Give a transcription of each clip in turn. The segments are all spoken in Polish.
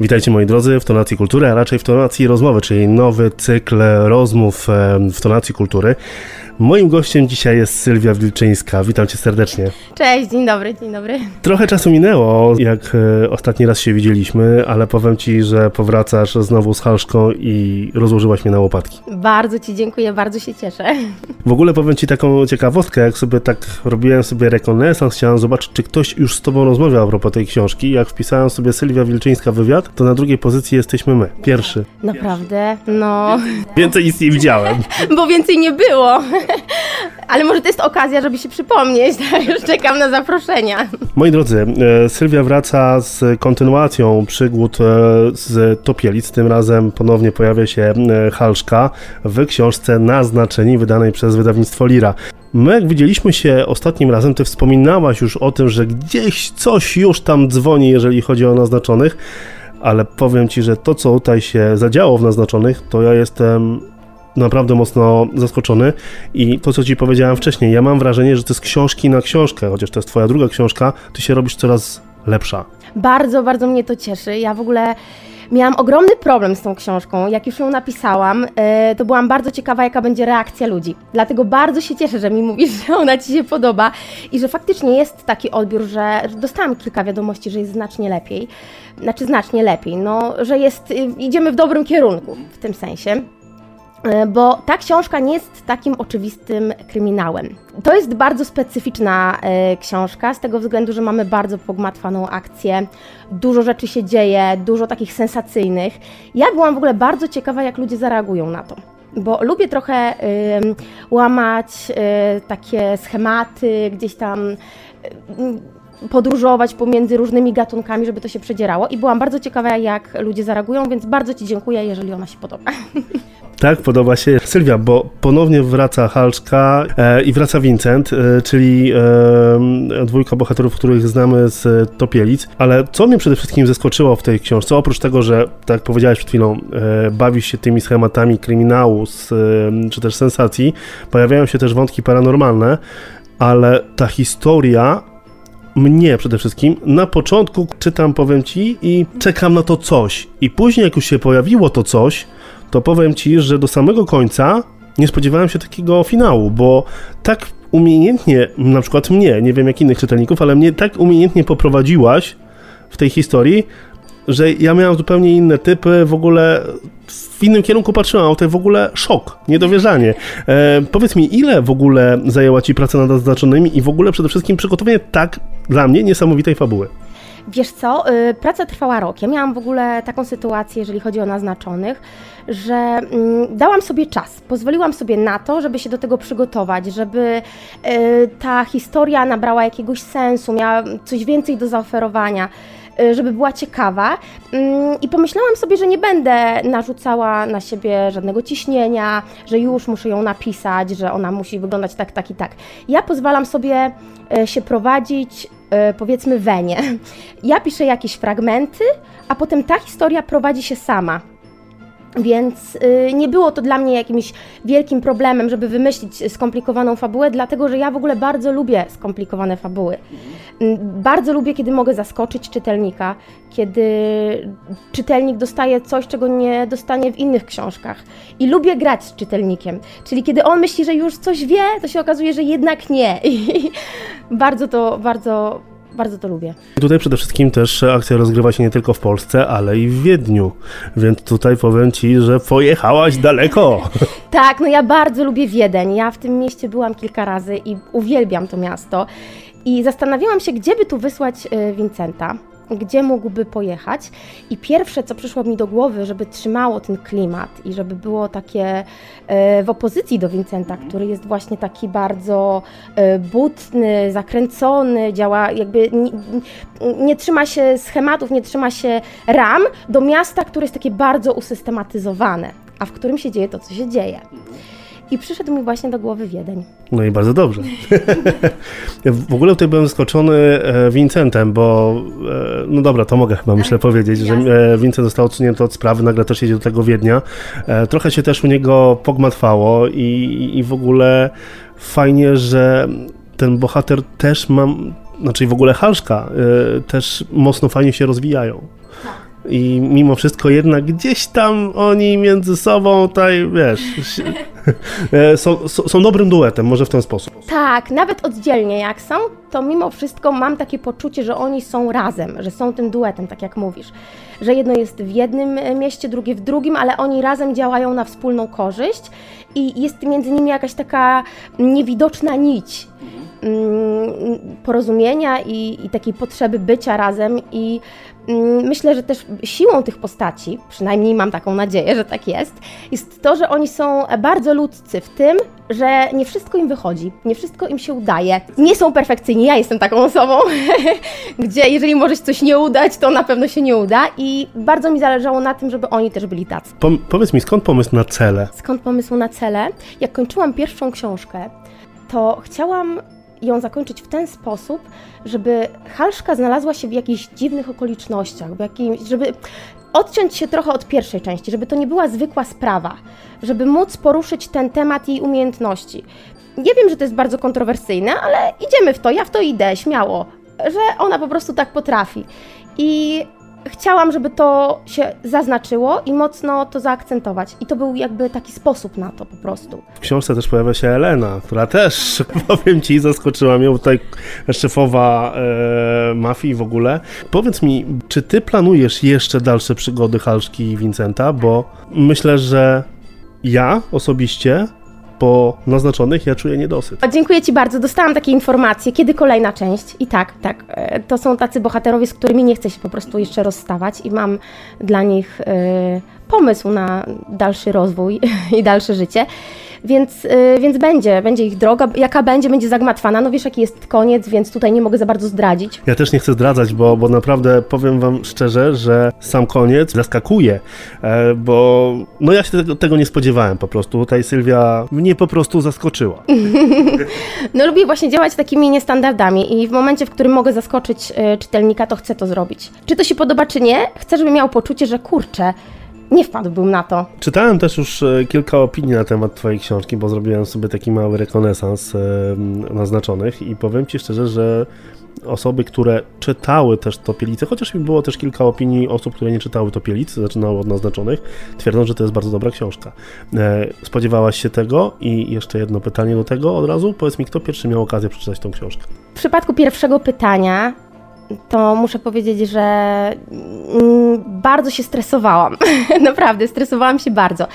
Witajcie moi drodzy w Tonacji Kultury, a raczej w Tonacji Rozmowy, czyli nowy cykl rozmów w Tonacji Kultury. Moim gościem dzisiaj jest Sylwia Wilczyńska. Witam cię serdecznie. Cześć, dzień dobry, dzień dobry. Trochę czasu minęło, jak e, ostatni raz się widzieliśmy, ale powiem ci, że powracasz znowu z halszką i rozłożyłaś mnie na łopatki. Bardzo ci dziękuję, bardzo się cieszę. W ogóle powiem ci taką ciekawostkę, jak sobie tak robiłem sobie rekonesans, chciałem zobaczyć, czy ktoś już z tobą rozmawiał a propos tej książki. Jak wpisałem sobie Sylwia Wilczyńska wywiad, to na drugiej pozycji jesteśmy my. Pierwszy. Naprawdę, no, Więcej nic nie widziałem. bo więcej nie było. Ale może to jest okazja, żeby się przypomnieć, tak? Już czekam na zaproszenia. Moi drodzy, e, Sylwia wraca z kontynuacją przygód e, z Topielic. Tym razem ponownie pojawia się e, Halszka w książce Naznaczeni, wydanej przez wydawnictwo Lira. My, jak widzieliśmy się ostatnim razem, ty wspominałaś już o tym, że gdzieś coś już tam dzwoni, jeżeli chodzi o naznaczonych, ale powiem ci, że to, co tutaj się zadziało w naznaczonych, to ja jestem naprawdę mocno zaskoczony i to, co ci powiedziałem wcześniej, ja mam wrażenie, że to jest książki na książkę, chociaż to jest twoja druga książka, ty się robisz coraz lepsza. Bardzo, bardzo mnie to cieszy. Ja w ogóle miałam ogromny problem z tą książką. Jak już ją napisałam, e, to byłam bardzo ciekawa, jaka będzie reakcja ludzi. Dlatego bardzo się cieszę, że mi mówisz, że ona ci się podoba i że faktycznie jest taki odbiór, że dostałam kilka wiadomości, że jest znacznie lepiej. Znaczy znacznie lepiej, no, że jest, y, idziemy w dobrym kierunku w tym sensie. E, bo ta książka nie jest takim oczywistym kryminałem. To jest bardzo specyficzna e, książka, z tego względu, że mamy bardzo pogmatwaną akcję, dużo rzeczy się dzieje, dużo takich sensacyjnych. Ja byłam w ogóle bardzo ciekawa, jak ludzie zareagują na to. Bo lubię trochę ym, łamać y, takie schematy, gdzieś tam y, podróżować pomiędzy różnymi gatunkami, żeby to się przedzierało. I byłam bardzo ciekawa, jak ludzie zareagują, więc bardzo Ci dziękuję, jeżeli ona się podoba. Tak, podoba się Sylwia, bo ponownie wraca Halczka e, i wraca Vincent, e, czyli e, dwójka bohaterów, których znamy z Topielic. Ale co mnie przede wszystkim zaskoczyło w tej książce, oprócz tego, że, tak jak powiedziałeś przed chwilą, e, bawisz się tymi schematami kryminału z, e, czy też sensacji, pojawiają się też wątki paranormalne, ale ta historia mnie przede wszystkim. Na początku czytam, powiem ci, i czekam na to coś. I później, jak już się pojawiło to coś, to powiem ci, że do samego końca nie spodziewałem się takiego finału, bo tak umiejętnie, na przykład mnie, nie wiem jak innych czytelników, ale mnie tak umiejętnie poprowadziłaś w tej historii, że ja miałem zupełnie inne typy, w ogóle w innym kierunku patrzyłem, a tutaj w ogóle szok, niedowierzanie. E, powiedz mi, ile w ogóle zajęła Ci praca nad naznaczonymi i w ogóle przede wszystkim przygotowanie tak dla mnie niesamowitej fabuły? Wiesz co, y, praca trwała rok. Ja miałam w ogóle taką sytuację, jeżeli chodzi o naznaczonych, że mm, dałam sobie czas, pozwoliłam sobie na to, żeby się do tego przygotować, żeby y, ta historia nabrała jakiegoś sensu, miała coś więcej do zaoferowania żeby była ciekawa Mm, i pomyślałam sobie, że nie będę narzucała na siebie żadnego ciśnienia, że już muszę ją napisać, że ona musi wyglądać tak, tak i tak. Ja pozwalam sobie e, się prowadzić e, powiedzmy wenie. Ja piszę jakieś fragmenty, a potem ta historia prowadzi się sama. Więc y, nie było to dla mnie jakimś wielkim problemem, żeby wymyślić skomplikowaną fabułę, dlatego że ja w ogóle bardzo lubię skomplikowane fabuły. Y, Bardzo lubię, kiedy mogę zaskoczyć czytelnika, kiedy czytelnik dostaje coś, czego nie dostanie w innych książkach. I lubię grać z czytelnikiem, czyli kiedy on myśli, że już coś wie, to się okazuje, że jednak nie. I bardzo to, bardzo, bardzo to lubię. Tutaj przede wszystkim też akcja rozgrywa się nie tylko w Polsce, ale i w Wiedniu, więc tutaj powiem Ci, że pojechałaś daleko. Tak, no ja bardzo lubię Wiedeń. Ja w tym mieście byłam kilka razy i uwielbiam to miasto. I zastanawiałam się, gdzie by tu wysłać y, Vincenta, gdzie mógłby pojechać. I pierwsze, co przyszło mi do głowy, żeby trzymało ten klimat i żeby było takie y, w opozycji do Vincenta, który jest właśnie taki bardzo y, butny, zakręcony, działa jakby nie, nie trzyma się schematów, nie trzyma się ram, do miasta, które jest takie bardzo usystematyzowane, a w którym się dzieje to, co się dzieje. I przyszedł mi właśnie do głowy Wiedeń. No i bardzo dobrze. w ogóle tutaj byłem zaskoczony e, Vincentem, bo e, no dobra, to mogę chyba myślę powiedzieć, że e, Vincent został odsunięty od sprawy, nagle też jedzie do tego Wiednia. Trochę się też u niego pogmatwało i, i w ogóle fajnie, że ten bohater też mam, znaczy w ogóle Halszka też mocno fajnie się rozwijają. I mimo wszystko jednak gdzieś tam oni między sobą tutaj, wiesz, e, są, są, dobrym duetem, może w ten sposób. Tak, nawet oddzielnie jak są, to mimo wszystko mam takie poczucie, że oni są razem, że są tym duetem, tak jak mówisz. Że jedno jest w jednym mieście, drugie w drugim, ale oni razem działają na wspólną korzyść i jest między nimi jakaś taka niewidoczna nić porozumienia i, i takiej potrzeby bycia razem i Mm, myślę, że też siłą tych postaci, przynajmniej mam taką nadzieję, że tak jest, jest to, że oni są bardzo ludzcy w tym, że nie wszystko im wychodzi, nie wszystko im się udaje. Nie są perfekcyjni, ja jestem taką osobą, gdzie jeżeli może się coś nie udać, to na pewno się nie uda i bardzo mi zależało na tym, żeby oni też byli tacy. Po, powiedz mi, skąd pomysł na cele? Skąd pomysł na cele? Jak kończyłam pierwszą książkę, to chciałam ją zakończyć w ten sposób, żeby Halszka znalazła się w jakichś dziwnych okolicznościach, w jakimś, żeby odciąć się trochę od pierwszej części, żeby to nie była zwykła sprawa, żeby móc poruszyć ten temat jej umiejętności. Nie wiem, że to jest bardzo kontrowersyjne, ale idziemy w to, ja w to idę, śmiało, że ona po prostu tak potrafi. I chciałam, żeby to się zaznaczyło i mocno to zaakcentować. I to był jakby taki sposób na to po prostu. W książce też pojawia się Elena, która też, powiem ci, zaskoczyła mnie, tutaj szefowa e, mafii w ogóle. Powiedz mi, czy ty planujesz jeszcze dalsze przygody Halszki i Vincenta? Bo myślę, że ja osobiście po naznaczonych ja czuję niedosyt. Dziękuję Ci bardzo. Dostałam takie informacje, kiedy kolejna część. I tak, tak. E, to są tacy bohaterowie, z którymi nie chcę się po prostu jeszcze rozstawać i mam dla nich y, pomysł na dalszy rozwój i dalsze życie. Więc, y, więc będzie, będzie ich droga. Jaka będzie, będzie zagmatwana. No wiesz, jaki jest koniec, więc tutaj nie mogę za bardzo zdradzić. Ja też nie chcę zdradzać, bo, bo naprawdę powiem Wam szczerze, że sam koniec zaskakuje, e, bo no ja się tego, tego nie spodziewałem po prostu. Tutaj Sylwia mnie po prostu zaskoczyła. no lubię właśnie działać takimi niestandardami i w momencie, w którym mogę zaskoczyć y, czytelnika, to chcę to zrobić. Czy to się podoba, czy nie, chcę, żeby miał poczucie, że kurczę, nie wpadłbym na to. Czytałem też już e, kilka opinii na temat Twojej książki, bo zrobiłem sobie taki mały rekonesans e, naznaczonych i powiem Ci szczerze, że osoby, które czytały też Topielice, chociaż było też kilka opinii osób, które nie czytały Topielic, zaczynało od naznaczonych, twierdzą, że to jest bardzo dobra książka. E, spodziewałaś się tego? I jeszcze jedno pytanie do tego od razu. Powiedz mi, kto pierwszy miał okazję przeczytać tą książkę? W przypadku pierwszego pytania to muszę powiedzieć, że mm, bardzo się stresowałam. Naprawdę, stresowałam się bardzo.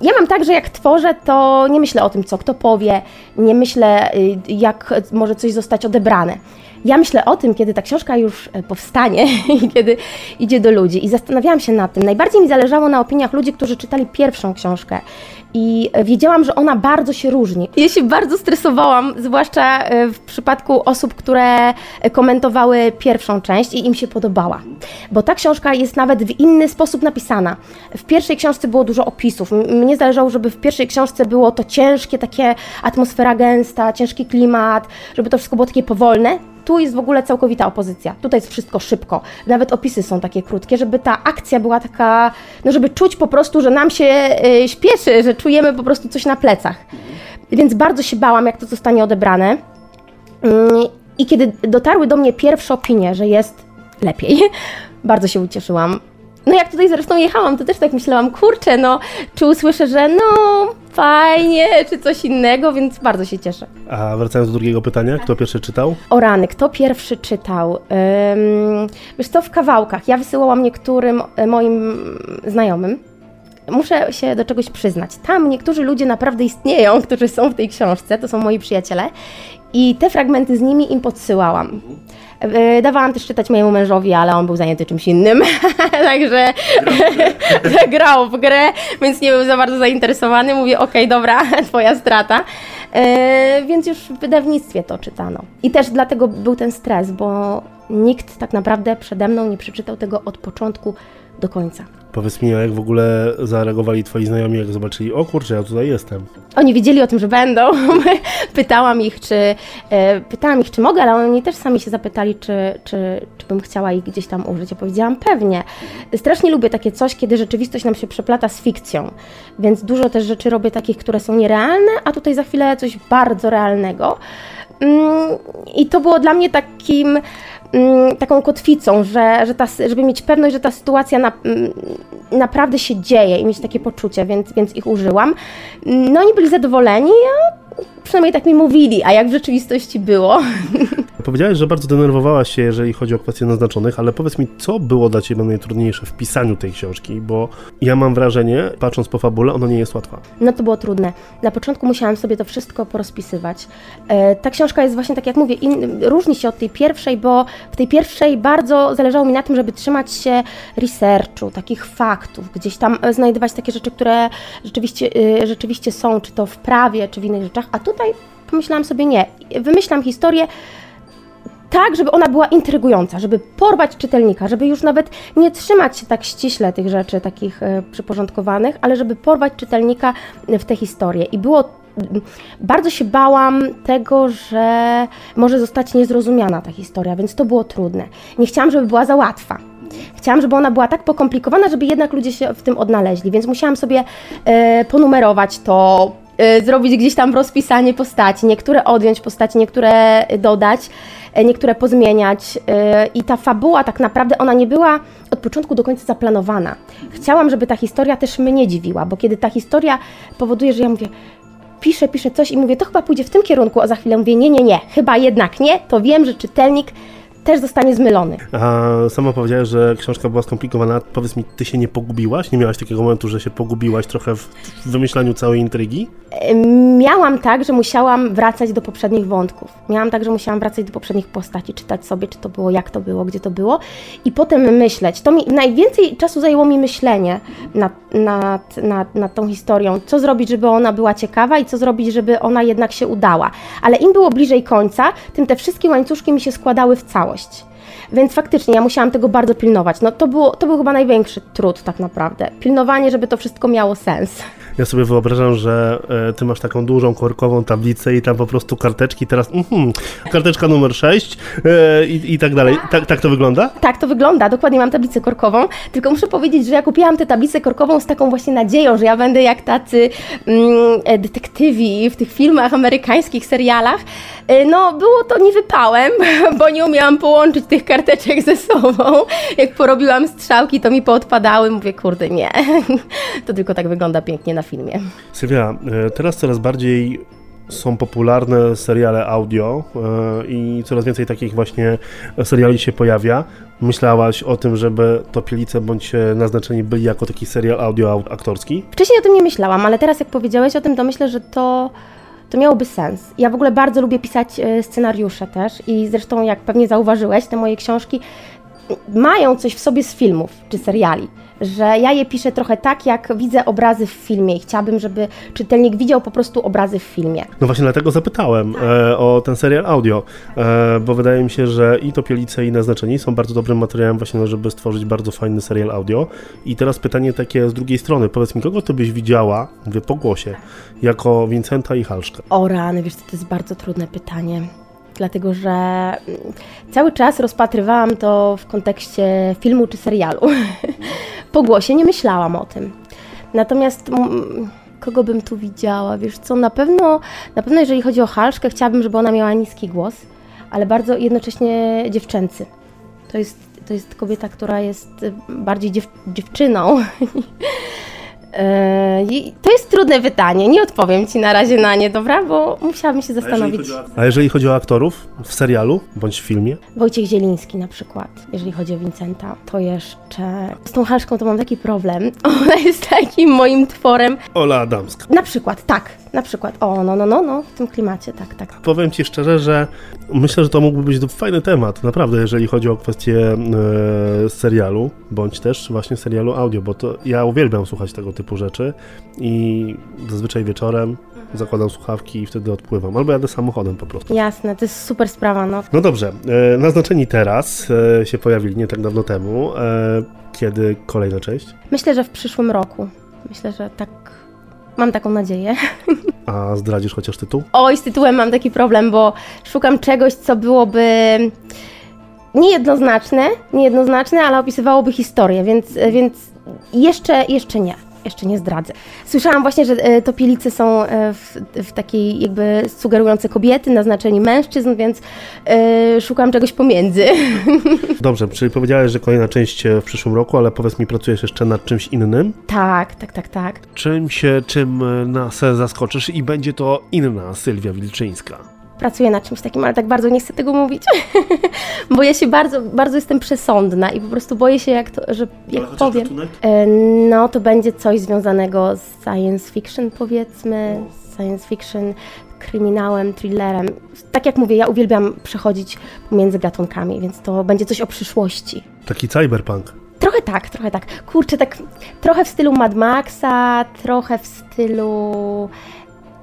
Ja mam tak, że jak tworzę, to nie myślę o tym, co kto powie, nie myślę, y, jak może coś zostać odebrane. Ja myślę o tym, kiedy ta książka już e, powstanie i kiedy idzie do ludzi. I zastanawiałam się nad tym. Najbardziej mi zależało na opiniach ludzi, którzy czytali pierwszą książkę i wiedziałam, że ona bardzo się różni. Ja się bardzo stresowałam, zwłaszcza e, w przypadku osób, które komentowały pierwszą część i im się podobała, bo ta książka jest nawet w inny sposób napisana. W pierwszej książce było dużo opisów. Mnie zależało, żeby w pierwszej książce było to ciężkie, takie atmosfera gęsta, ciężki klimat, żeby to wszystko było takie powolne. Tu jest w ogóle całkowita opozycja. Tutaj jest wszystko szybko. Nawet opisy są takie krótkie, żeby ta akcja była taka, no żeby czuć po prostu, że nam się y, śpieszy, że czujemy po prostu coś na plecach. Więc bardzo się bałam, jak to zostanie odebrane. Mm, I kiedy dotarły do mnie pierwsze opinie, że jest lepiej, bardzo się ucieszyłam. No jak tutaj zresztą jechałam, to też tak myślałam, kurczę, no, czy usłyszę, że no, fajnie, czy coś innego, więc bardzo się cieszę. A wracając do drugiego pytania, kto pierwszy czytał? O rany, kto pierwszy czytał? Um, wiesz co, w kawałkach. Ja wysyłałam niektórym e, moim znajomym. Muszę się do czegoś przyznać. Tam niektórzy ludzie naprawdę istnieją, którzy są w tej książce, to są moi przyjaciele. I te fragmenty z nimi im podsyłałam. E, dawałam też czytać mojemu mężowi, ale on był zajęty czymś innym, także grał w grę, więc nie był za bardzo zainteresowany. Mówię, okej, okay, dobra, twoja strata. E, więc już w wydawnictwie to czytano. I też dlatego był ten stres, bo nikt tak naprawdę przede mną nie przeczytał tego od początku do końca. Powiedz mi, jak w ogóle zareagowali twoi znajomi, jak zobaczyli, o kurczę, ja tutaj jestem. Oni wiedzieli o tym, że będą. Pytałam ich, czy e, pytałam ich, czy mogę, ale oni też sami się zapytali, czy, czy, czy bym chciała ich gdzieś tam użyć. Ja powiedziałam, pewnie. Strasznie lubię takie coś, kiedy rzeczywistość nam się przeplata z fikcją, więc dużo też rzeczy robię takich, które są nierealne, a tutaj za chwilę coś bardzo realnego. Mm, I to było dla mnie takim taką kotwicą, że, że ta, żeby mieć pewność, że ta sytuacja na, mm, naprawdę się dzieje i mieć takie poczucie, więc, więc ich użyłam. No oni byli zadowoleni, a przynajmniej tak mi mówili, a jak w rzeczywistości było. Powiedziałeś, że bardzo denerwowałaś się, jeżeli chodzi o kwestie naznaczonych, ale powiedz mi, co było dla Ciebie najtrudniejsze w pisaniu tej książki, bo ja mam wrażenie, patrząc po fabule, ona nie jest łatwa. No to było trudne. Na początku musiałam sobie to wszystko porozpisywać. E, ta książka jest właśnie, tak jak mówię, in, różni się od tej pierwszej, bo w tej pierwszej bardzo zależało mi na tym, żeby trzymać się researchu, takich faktów, gdzieś tam znajdować takie rzeczy, które rzeczywiście, y, rzeczywiście są, czy to w prawie, czy w innych rzeczach, a tutaj pomyślałam sobie nie, wymyślam historię tak, żeby ona była intrygująca, żeby porwać czytelnika, żeby już nawet nie trzymać się tak ściśle tych rzeczy takich e, przyporządkowanych, ale żeby porwać czytelnika w tę historię. I było bardzo się bałam tego, że może zostać niezrozumiana ta historia, więc to było trudne. Nie chciałam, żeby była za łatwa. Chciałam, żeby ona była tak pokomplikowana, żeby jednak ludzie się w tym odnaleźli, więc musiałam sobie e, ponumerować to, zrobić gdzieś tam rozpisanie postaci, niektóre odjąć postaci, niektóre dodać. E, niektóre pozmieniać. E, I ta fabuła tak naprawdę ona nie była od początku do końca zaplanowana. Chciałam, żeby ta historia też mnie dziwiła, bo kiedy ta historia powoduje, że ja mówię, piszę, piszę coś i mówię, to chyba pójdzie w tym kierunku, a za chwilę mówię, nie, nie, nie, chyba jednak nie, to wiem, że czytelnik też zostanie zmylony. A sama powiedziałaś, że książka była skomplikowana. Powiedz mi, ty się nie pogubiłaś? Nie miałaś takiego momentu, że się pogubiłaś trochę w wymyślaniu całej intrygi? Miałam tak, że musiałam wracać do poprzednich wątków. Miałam tak, że musiałam wracać do poprzednich postaci, czytać sobie, czy to było, jak to było, gdzie to było i potem myśleć. To mi najwięcej czasu zajęło mi myślenie nad, nad, nad, nad tą historią. Co zrobić, żeby ona była ciekawa i co zrobić, żeby ona jednak się udała. Ale im było bliżej końca, tym te wszystkie łańcuszki mi się składały w całość. Więc faktycznie ja musiałam tego bardzo pilnować. No to, było, to był chyba największy trud tak naprawdę. Pilnowanie, żeby to wszystko miało sens. Ja sobie wyobrażam, że e, ty masz taką dużą korkową tablicę i tam po prostu karteczki, teraz mm, karteczka numer 6 e, i, i tak dalej. Tak, tak to wygląda? Tak to wygląda, dokładnie mam tablicę korkową, tylko muszę powiedzieć, że ja kupiłam tę tablicę korkową z taką właśnie nadzieją, że ja będę jak tacy mm, e, detektywi w tych filmach amerykańskich, serialach. No, było to nie wypałem, bo nie umiałam połączyć tych karteczek ze sobą. Jak porobiłam strzałki, to mi poodpadały. Mówię, kurde, nie. To tylko tak wygląda pięknie na filmie. Sylwia, e, teraz coraz bardziej są popularne seriale audio e, i coraz więcej takich właśnie seriali się pojawia. Myślałaś o tym, żeby Topielice bądź naznaczeni byli jako taki serial audio aktorski? Wcześniej o tym nie myślałam, ale teraz jak powiedziałeś o tym, to myślę, że to to miałoby sens. Ja w ogóle bardzo lubię pisać e, scenariusze też i zresztą jak pewnie zauważyłeś, te moje książki mają coś w sobie z filmów czy seriali że ja je piszę trochę tak, jak widzę obrazy w filmie i chciałabym, żeby czytelnik widział po prostu obrazy w filmie. No właśnie dlatego zapytałem e, o ten serial audio, e, bo wydaje mi się, że i Topielice i Naznaczeni są bardzo dobrym materiałem właśnie, żeby stworzyć bardzo fajny serial audio. I teraz pytanie takie z drugiej strony, powiedz mi, kogo ty byś widziała, mówię po głosie, jako Vincenta i Halszkę? O rany, wiesz, to jest bardzo trudne pytanie dlatego że mm, cały czas rozpatrywałam to w kontekście filmu czy serialu. po głosie nie myślałam o tym. Natomiast mm, kogo bym tu widziała? Wiesz co, na pewno, na pewno jeżeli chodzi o Halszkę, chciałabym, żeby ona miała niski głos, ale bardzo jednocześnie dziewczęcy. To jest, to jest kobieta, która jest bardziej dziew, dziewczyną to jest trudne pytanie, nie odpowiem Ci na razie na nie, dobra? Bo musiałabym się zastanowić. A jeżeli, o, a jeżeli chodzi o aktorów w serialu bądź w filmie? Wojciech Zieliński na przykład, jeżeli chodzi o Vincenta, to jeszcze... Z tą Halszką to mam taki problem. Ona jest takim moim tworem. Ola Adamska. Na przykład, tak. Na przykład, o, no, no, no, no, w tym klimacie, tak, tak. Powiem Ci szczerze, że myślę, że to mógłby być fajny temat, naprawdę, jeżeli chodzi o kwestię e, serialu, bądź też właśnie serialu audio, bo to ja uwielbiam słuchać tego typu rzeczy i zazwyczaj wieczorem zakładam słuchawki i wtedy odpływam, albo jadę samochodem po prostu. Jasne, to jest super sprawa, no. No dobrze, e, naznaczeni teraz e, się pojawili nie tak dawno temu. E, kiedy kolejna część? Myślę, że w przyszłym roku. Myślę, że tak Mam taką nadzieję. A zdradzisz chociaż tytuł? Oj, z tytułem mam taki problem, bo szukam czegoś, co byłoby niejednoznaczne, niejednoznaczne, ale opisywałoby historię, więc, więc jeszcze, jeszcze nie. Jeszcze nie zdradzę. Słyszałam właśnie, że e, topielice są e, w, w takiej jakby sugerujące kobiety, naznaczeni mężczyzn, więc e, szukam czegoś pomiędzy. Dobrze, czyli powiedziałeś, że kolejna część w przyszłym roku, ale powiedz mi, pracujesz jeszcze nad czymś innym? tak, tak, tak, tak. Czym się, czym nas zaskoczysz i będzie to inna Sylwia Wilczyńska? Pracuję nad czymś takim, ale tak bardzo nie chcę tego mówić, bo ja się bardzo, bardzo jestem przesądna i po prostu boję się, jak to, że jak powiem. E, No, to będzie coś związanego z science fiction, powiedzmy, science fiction, kryminałem, thrillerem. Tak jak mówię, ja uwielbiam przechodzić pomiędzy gatunkami, więc to będzie coś o przyszłości. Taki cyberpunk. Trochę tak, trochę tak. Kurczę, tak trochę w stylu Mad Maxa, trochę w stylu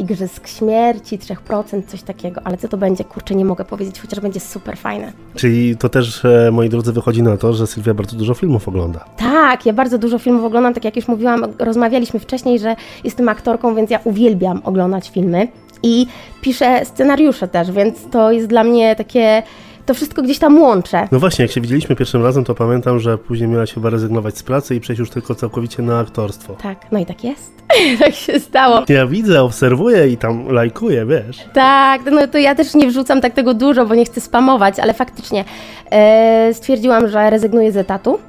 Igrzysk Śmierci, 3%, coś takiego, ale co to będzie, kurczę, nie mogę powiedzieć, chociaż będzie super fajne. Czyli to też, e, moi drodzy, wychodzi na to, że Sylwia bardzo dużo filmów ogląda. Tak, ja bardzo dużo filmów oglądam, tak jak już mówiłam, rozmawialiśmy wcześniej, że jestem aktorką, więc ja uwielbiam oglądać filmy i piszę scenariusze też, więc to jest dla mnie takie, to wszystko gdzieś tam łączę. No właśnie, jak się widzieliśmy pierwszym razem, to pamiętam, że później miałaś chyba rezygnować z pracy i przejść już tylko całkowicie na aktorstwo. Tak, no i tak jest. tak się stało. Ja widzę, obserwuję i tam lajkuję, wiesz. Tak, no to ja też nie wrzucam tak tego dużo, bo nie chcę spamować, ale faktycznie e, stwierdziłam, że rezygnuję z etatu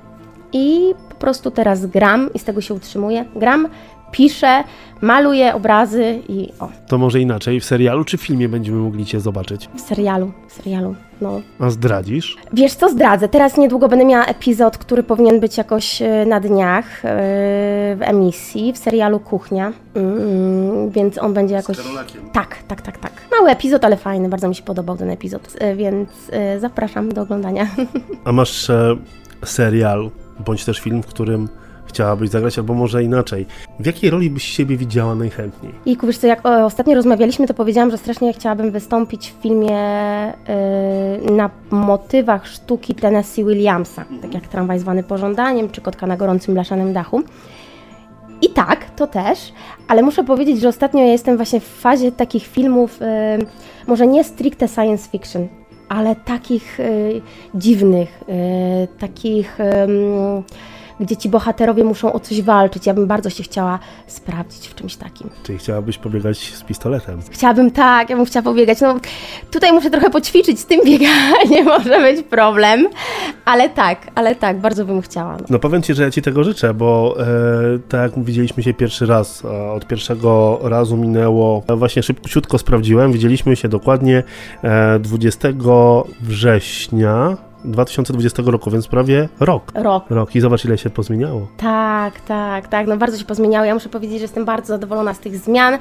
i po prostu teraz gram i z tego się utrzymuję. Gram, piszę, maluję obrazy i o, To może inaczej, w serialu czy w filmie będziemy mogli Cię zobaczyć? w serialu, w serialu, no. A zdradzisz? Wiesz co, zdradzę. Teraz niedługo będę miała epizod, który powinien być jakoś e, na dniach e, w emisji, w serialu Kuchnia, mm, więc on będzie jakoś... Tak, tak, tak, tak. Mały epizod, ale fajny, bardzo mi się podobał ten epizod, e, więc zapraszam do oglądania. A masz serial, bądź też film, w którym chciałabyś zagrać, albo może inaczej. W jakiej roli byś siebie widziała najchętniej? I wiesz co, jak o, ostatnio rozmawialiśmy, to powiedziałam, że strasznie chciałabym wystąpić w filmie y, na motywach sztuki Tennessee Williamsa, tak jak Tramwaj zwany pożądaniem, czy Kotka na gorącym blaszanym dachu. I tak, to też, ale muszę powiedzieć, że ostatnio ja jestem właśnie w fazie takich filmów, y, może nie stricte science fiction, ale takich y, dziwnych, y, takich, gdzie ci bohaterowie muszą o coś walczyć. Ja bym bardzo się chciała sprawdzić w czymś takim. Czyli chciałabyś pobiegać z pistoletem? Chciałabym tak, ja bym chciała pobiegać. No, tutaj muszę trochę poćwiczyć z tym bieganiem, może być problem, ale tak, ale tak, bardzo bym chciała. No. No powiem Ci, że ja Ci tego życzę, bo e, tak jak widzieliśmy się pierwszy raz, od pierwszego razu minęło, właśnie szybciutko sprawdziłem, widzieliśmy się dokładnie e, 20 września 2020 roku, więc prawie rok. Rok. Rok i zobacz ile się pozmieniało. Tak, tak, tak, no bardzo się pozmieniało. Ja muszę powiedzieć, że jestem bardzo zadowolona z tych zmian,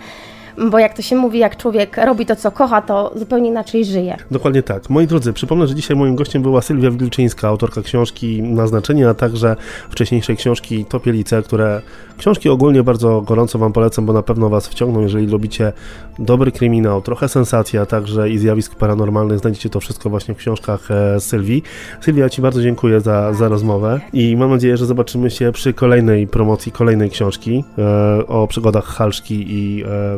bo jak to się mówi, jak człowiek robi to, co kocha, to zupełnie inaczej żyje. Dokładnie tak. Moi drodzy, przypomnę, że dzisiaj moim gościem była Sylwia Wilczyńska, autorka książki Naznaczenie, a także wcześniejszej książki Topielice, które książki ogólnie bardzo gorąco Wam polecam, bo na pewno Was wciągną, jeżeli lubicie dobry kryminał, trochę sensacji, a także i zjawisk paranormalnych. Znajdziecie to wszystko właśnie w książkach e, Sylwii. Sylwia, Ci bardzo dziękuję za, za rozmowę i mam nadzieję, że zobaczymy się przy kolejnej promocji kolejnej książki e, o przygodach Halszki i e,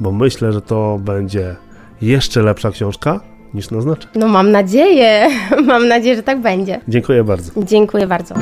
bo myślę, że to będzie jeszcze lepsza książka niż naznaczę. No mam nadzieję, mam nadzieję, że tak będzie. Dziękuję bardzo. Dziękuję bardzo.